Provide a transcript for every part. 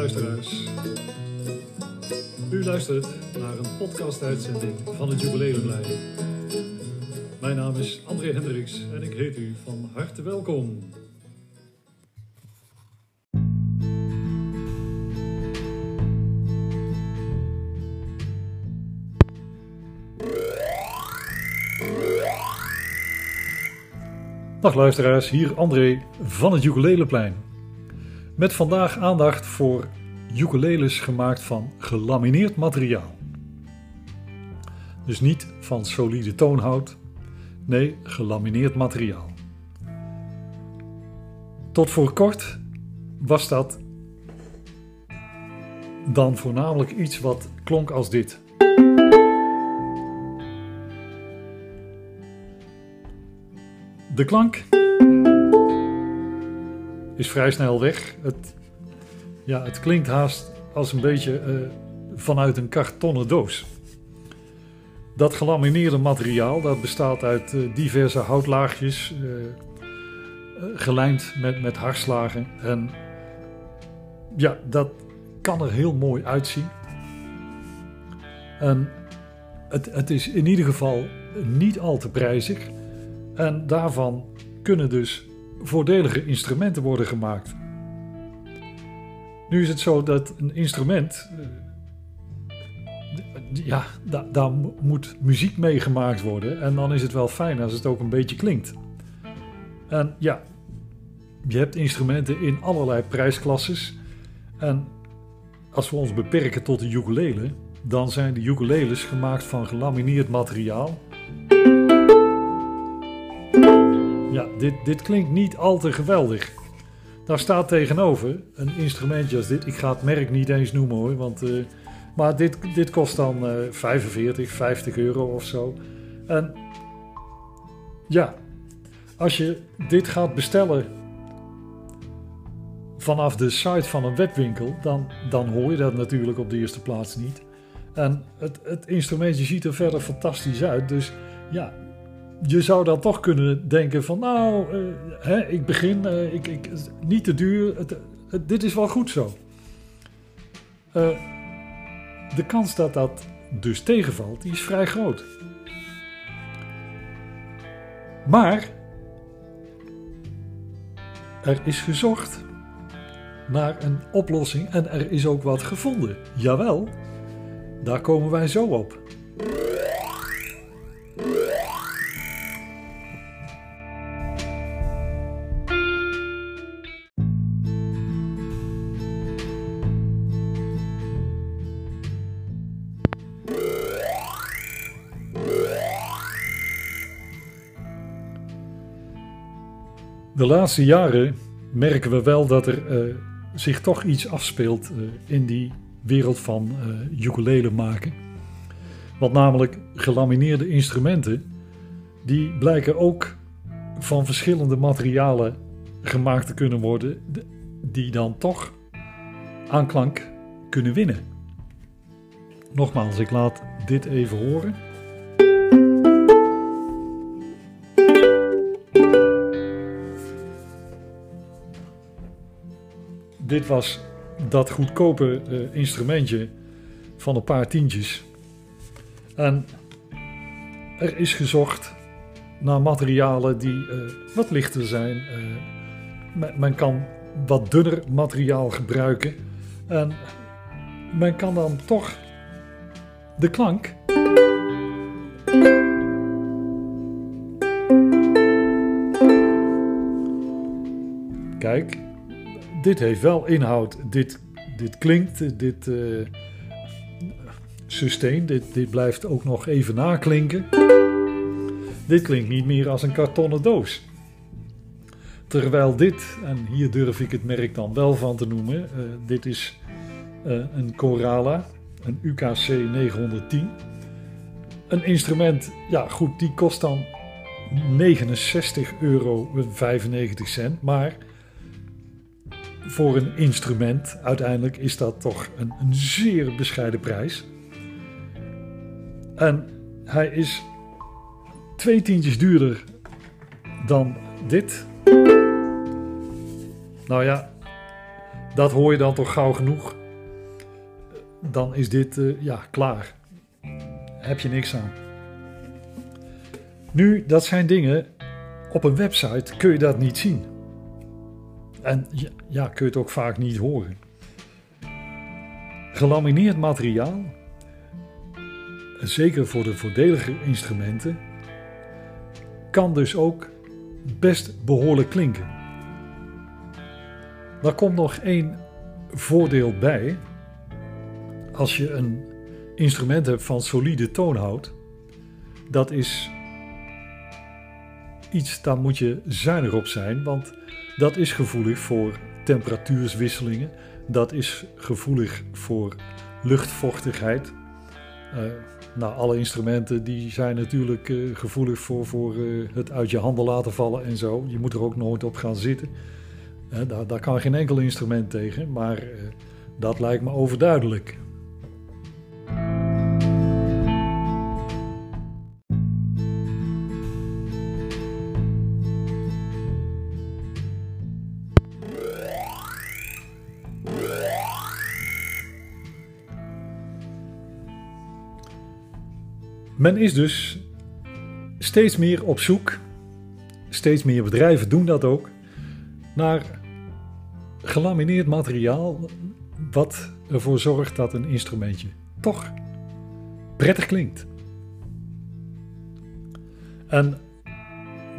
luisteraars. U luistert naar een podcast-uitzending van het Jubileumlijn. Mijn naam is André Hendricks en ik heet u van harte welkom. Dag luisteraars, hier André van het Ukuleleplein. Met vandaag aandacht voor ukuleles gemaakt van gelamineerd materiaal. Dus niet van solide toonhout, nee, gelamineerd materiaal. Tot voor kort was dat dan voornamelijk iets wat klonk als dit. De klank is vrij snel weg. Het, ja, het klinkt haast als een beetje eh, vanuit een kartonnen doos. Dat gelamineerde materiaal dat bestaat uit eh, diverse houtlaagjes, uh, gelijmd met, met harslagen. En ja, dat kan er heel mooi uitzien. En het, het is in ieder geval niet al te prijzig. En daarvan kunnen dus voordelige instrumenten worden gemaakt. Nu is het zo dat een instrument, ja, da daar moet muziek mee gemaakt worden. En dan is het wel fijn als het ook een beetje klinkt. En ja, je hebt instrumenten in allerlei prijsklasses. En als we ons beperken tot de ukulele, dan zijn de ukuleles gemaakt van gelamineerd materiaal ja, dit, dit klinkt niet al te geweldig. Daar staat tegenover een instrumentje als dit. Ik ga het merk niet eens noemen hoor, want, uh, maar dit, dit kost dan uh, 45, 50 euro of zo. En ja, als je dit gaat bestellen vanaf de site van een webwinkel, dan, dan hoor je dat natuurlijk op de eerste plaats niet. En het, het instrumentje ziet er verder fantastisch uit. Dus ja, je zou dan toch kunnen denken van nou, uh, hè, ik begin, uh, ik, ik, niet te duur, het, dit is wel goed zo. Uh, de kans dat dat dus tegenvalt, die is vrij groot. Maar er is gezocht naar een oplossing en er is ook wat gevonden. Jawel, daar komen wij zo op. De laatste jaren merken we wel dat er uh, zich toch iets afspeelt uh, in die wereld van uh, ukulele maken. Want namelijk gelamineerde instrumenten, die blijken ook van verschillende materialen gemaakt te kunnen worden, die dan toch aanklank kunnen winnen. Nogmaals, ik laat dit even horen. Dit was dat goedkope uh, instrumentje van een paar tientjes. En er is gezocht naar materialen die uh, wat lichter zijn. Uh, men kan wat dunner materiaal gebruiken. En men kan dan toch de klank. Dit heeft wel inhoud. Dit, dit klinkt, dit uh, sustain, dit, dit blijft ook nog even naklinken. Dit klinkt niet meer als een kartonnen doos. Terwijl dit, en hier durf ik het merk dan wel van te noemen, uh, dit is uh, een Corala, een UKC 910. Een instrument, ja goed, die kost dan 69,95 euro, maar voor een instrument uiteindelijk is dat toch een, een zeer bescheiden prijs. En hij is twee tientjes duurder dan dit. Nou ja, dat hoor je dan toch gauw genoeg. Dan is dit uh, ja, klaar. Heb je niks aan. Nu, dat zijn dingen. Op een website kun je dat niet zien. En ja, kun je het ook vaak niet horen. Gelamineerd materiaal, zeker voor de voordelige instrumenten, kan dus ook best behoorlijk klinken. Daar komt nog één voordeel bij. Als je een instrument hebt van solide toonhout, dat is iets, daar moet je zuinig op zijn, want dat is gevoelig voor temperatuurswisselingen. Dat is gevoelig voor luchtvochtigheid. Uh, nou, alle instrumenten die zijn natuurlijk uh, gevoelig voor, voor uh, het uit je handen laten vallen en zo. Je moet er ook nooit op gaan zitten. daar, daar kan geen enkel instrument tegen, maar dat lijkt me overduidelijk. Men is dus steeds meer op zoek, steeds meer bedrijven doen dat ook, naar gelamineerd materiaal wat ervoor zorgt dat een instrumentje toch prettig klinkt. En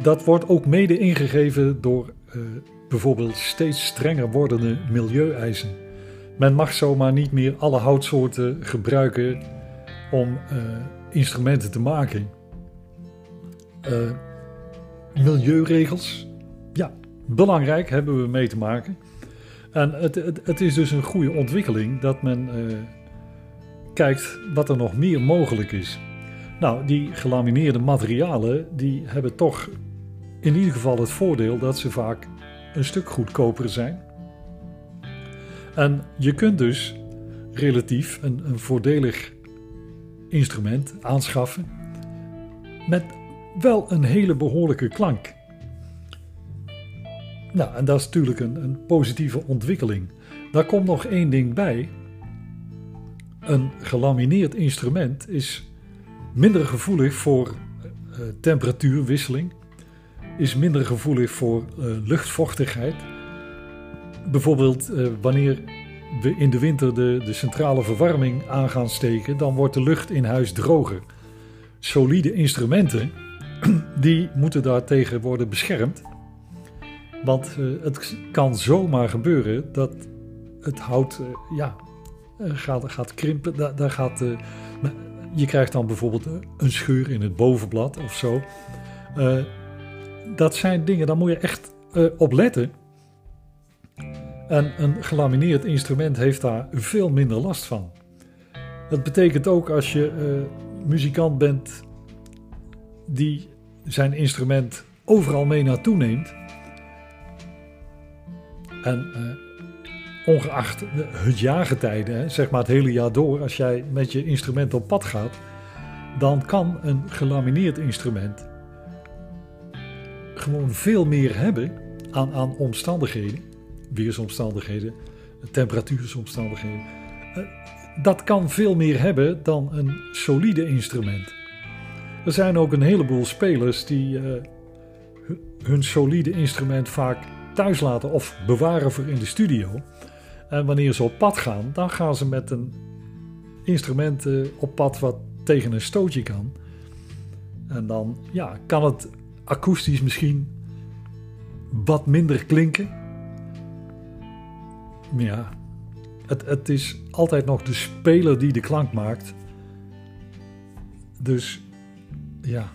dat wordt ook mede ingegeven door uh, bijvoorbeeld steeds strenger wordende milieueisen. Men mag zomaar niet meer alle houtsoorten gebruiken om uh, instrumenten te maken. Uh, milieuregels, ja, belangrijk hebben we mee te maken. En het, het, het is dus een goede ontwikkeling dat men uh, kijkt wat er nog meer mogelijk is. Nou, die gelamineerde materialen, die hebben toch in ieder geval het voordeel dat ze vaak een stuk goedkoper zijn. En je kunt dus relatief een, een voordelig instrument aanschaffen met wel een hele behoorlijke klank. Nou, en dat is natuurlijk een, een positieve ontwikkeling. Daar komt nog één ding bij. Een gelamineerd instrument is minder gevoelig voor uh, temperatuurwisseling, is minder gevoelig voor uh, luchtvochtigheid. Bijvoorbeeld wanneer we in de winter de, de centrale verwarming aan gaan steken, dan wordt de lucht in huis droger. Solide instrumenten, die moeten daartegen worden beschermd. Want uh, het kan zomaar gebeuren dat het hout uh, ja, eh, gaat, gaat krimpen. Daar, gaat, je krijgt dan bijvoorbeeld een scheur in het bovenblad of zo. dat zijn dingen, daar moet je echt op letten. En een gelamineerd instrument heeft daar veel minder last van. Dat betekent ook als je uh, muzikant bent die zijn instrument overal mee naartoe neemt. En uh, ongeacht het jaargetijde, zeg maar het hele jaar door, als jij met je instrument op pad gaat, dan kan een gelamineerd instrument gewoon veel meer hebben aan, aan omstandigheden weersomstandigheden, temperatuursomstandigheden. Eh, dat kan veel meer hebben dan een solide instrument. Er zijn ook een heleboel spelers die uh, hun solide instrument vaak thuis laten of bewaren voor in de studio. En wanneer ze op pad gaan, dan gaan ze met een instrument uh, op pad wat tegen een stootje kan. En dan ja, kan het akoestisch misschien wat minder klinken ja, het, het is altijd nog de speler die de klank maakt. Dus ja.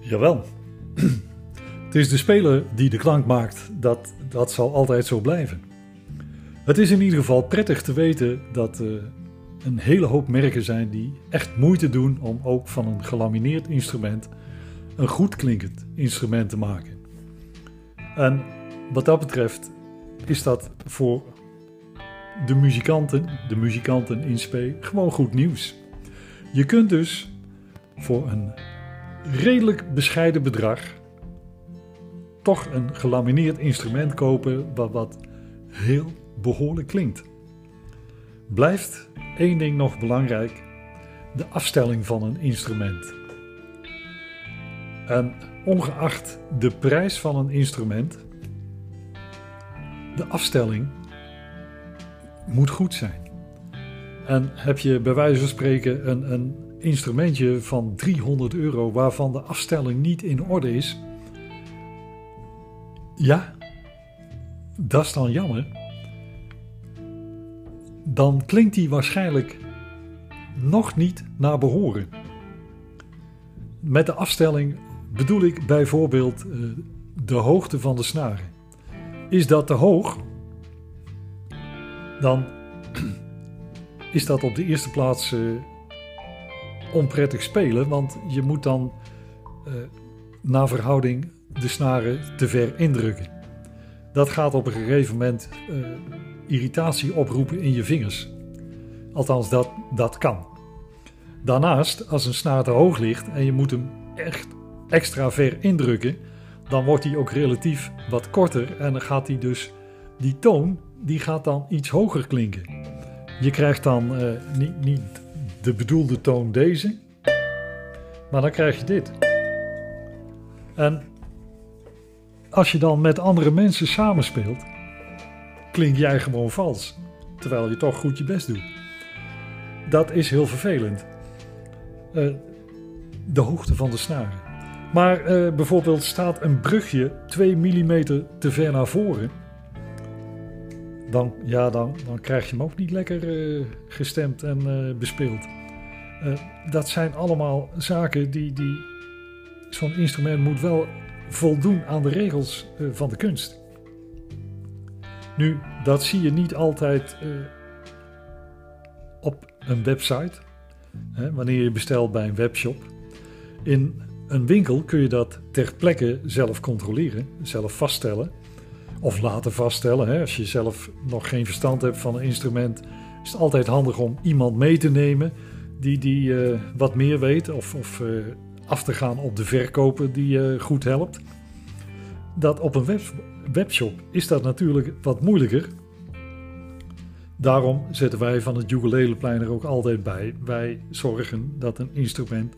Jawel. Het is de speler die de klank maakt, dat, dat zal altijd zo blijven. Het is in ieder geval prettig te weten dat er een hele hoop merken zijn die echt moeite doen om ook van een gelamineerd instrument een goed klinkend instrument te maken. En wat dat betreft is dat voor de muzikanten, de muzikanten in spe, gewoon goed nieuws. Je kunt dus voor een redelijk bescheiden bedrag toch een gelamineerd instrument kopen wat, wat heel behoorlijk klinkt. Blijft één ding nog belangrijk: de afstelling van een instrument. En ongeacht de prijs van een instrument, de afstelling moet goed zijn. En heb je bij wijze van spreken een, een instrumentje van 300 euro waarvan de afstelling niet in orde is, ja, dat is dan jammer. Dan klinkt die waarschijnlijk nog niet naar behoren. Met de afstelling bedoel ik bijvoorbeeld eh, de hoogte van de snaren. Is dat te hoog, dan is dat op de eerste plaats uh, onprettig spelen, want je moet dan uh, naar verhouding de snaren te ver indrukken. Dat gaat op een gegeven moment uh, irritatie oproepen in je vingers. Althans, dat, dat kan. Daarnaast, als een snaar te hoog ligt en je moet hem echt extra ver indrukken, dan wordt hij ook relatief wat korter en dan gaat hij dus die toon die gaat dan iets hoger klinken. Je krijgt dan uh, niet, niet de bedoelde toon deze, maar dan krijg je dit. En als je dan met andere mensen samenspeelt, klink jij gewoon vals, terwijl je toch goed je best doet. Dat is heel vervelend. Uh, de hoogte van de snaren. Maar uh, bijvoorbeeld staat een brugje 2 mm te ver naar voren dan, ja, dan, dan krijg je hem ook niet lekker uh, gestemd en bespeeld. Dat zijn allemaal zaken die, die zo'n instrument moet wel voldoen aan de regels van de kunst. Nu, dat zie je niet altijd op een website, hè, wanneer je bestelt bij een webshop. In een winkel kun je dat ter plekke zelf controleren, zelf vaststellen. Of laten vaststellen. Hè? Als je zelf nog geen verstand hebt van een instrument, is het altijd handig om iemand mee te nemen die, die uh, wat meer weet. Of, of af te gaan op de verkoper die je uh, goed helpt. Dat op een web, webshop is dat natuurlijk wat moeilijker. Daarom zetten wij van het Ukulele er ook altijd bij. Wij zorgen dat een instrument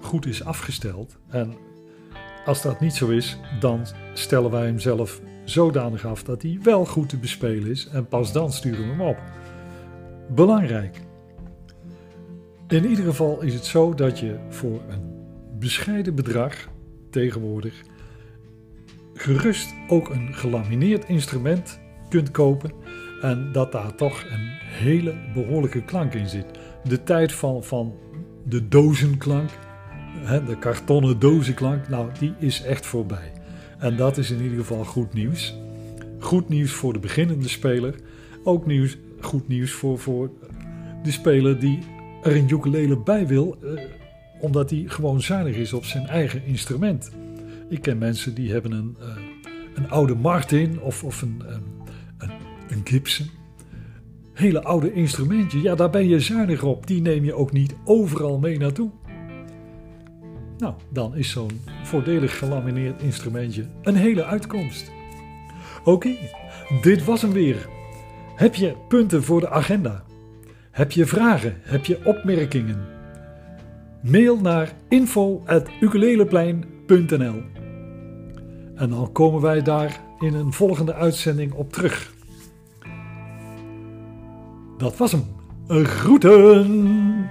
goed is afgesteld. En als dat niet zo is, dan stellen wij hem zelf zodanig af dat hij wel goed te bespelen is en pas dan sturen we hem op. Belangrijk. In ieder geval is het zo dat je voor een bescheiden bedrag tegenwoordig gerust ook een gelamineerd instrument kunt kopen en dat daar toch een hele behoorlijke klank in zit. De tijd van, van de dozenklank de kartonnen dozenklank, nou die is echt voorbij. En dat is in ieder geval goed nieuws. Goed nieuws voor de beginnende speler. Ook nieuws, goed nieuws voor, voor de speler die er een ukulele bij wil, eh, omdat hij gewoon zuinig is op zijn eigen instrument. Ik ken mensen die hebben een, uh, een oude Martin of, of een, een, een, een Gibson. Hele oude instrumentje, ja daar ben je zuinig op. Die neem je ook niet overal mee naartoe. Nou, dan is zo'n voordelig gelamineerd instrumentje een hele uitkomst. Oké, dit was hem weer. Heb je punten voor de agenda? Heb je vragen? Heb je opmerkingen? Mail naar info.ukuleleplein.nl En dan komen wij daar in een volgende uitzending op terug. Dat was hem. Groeten!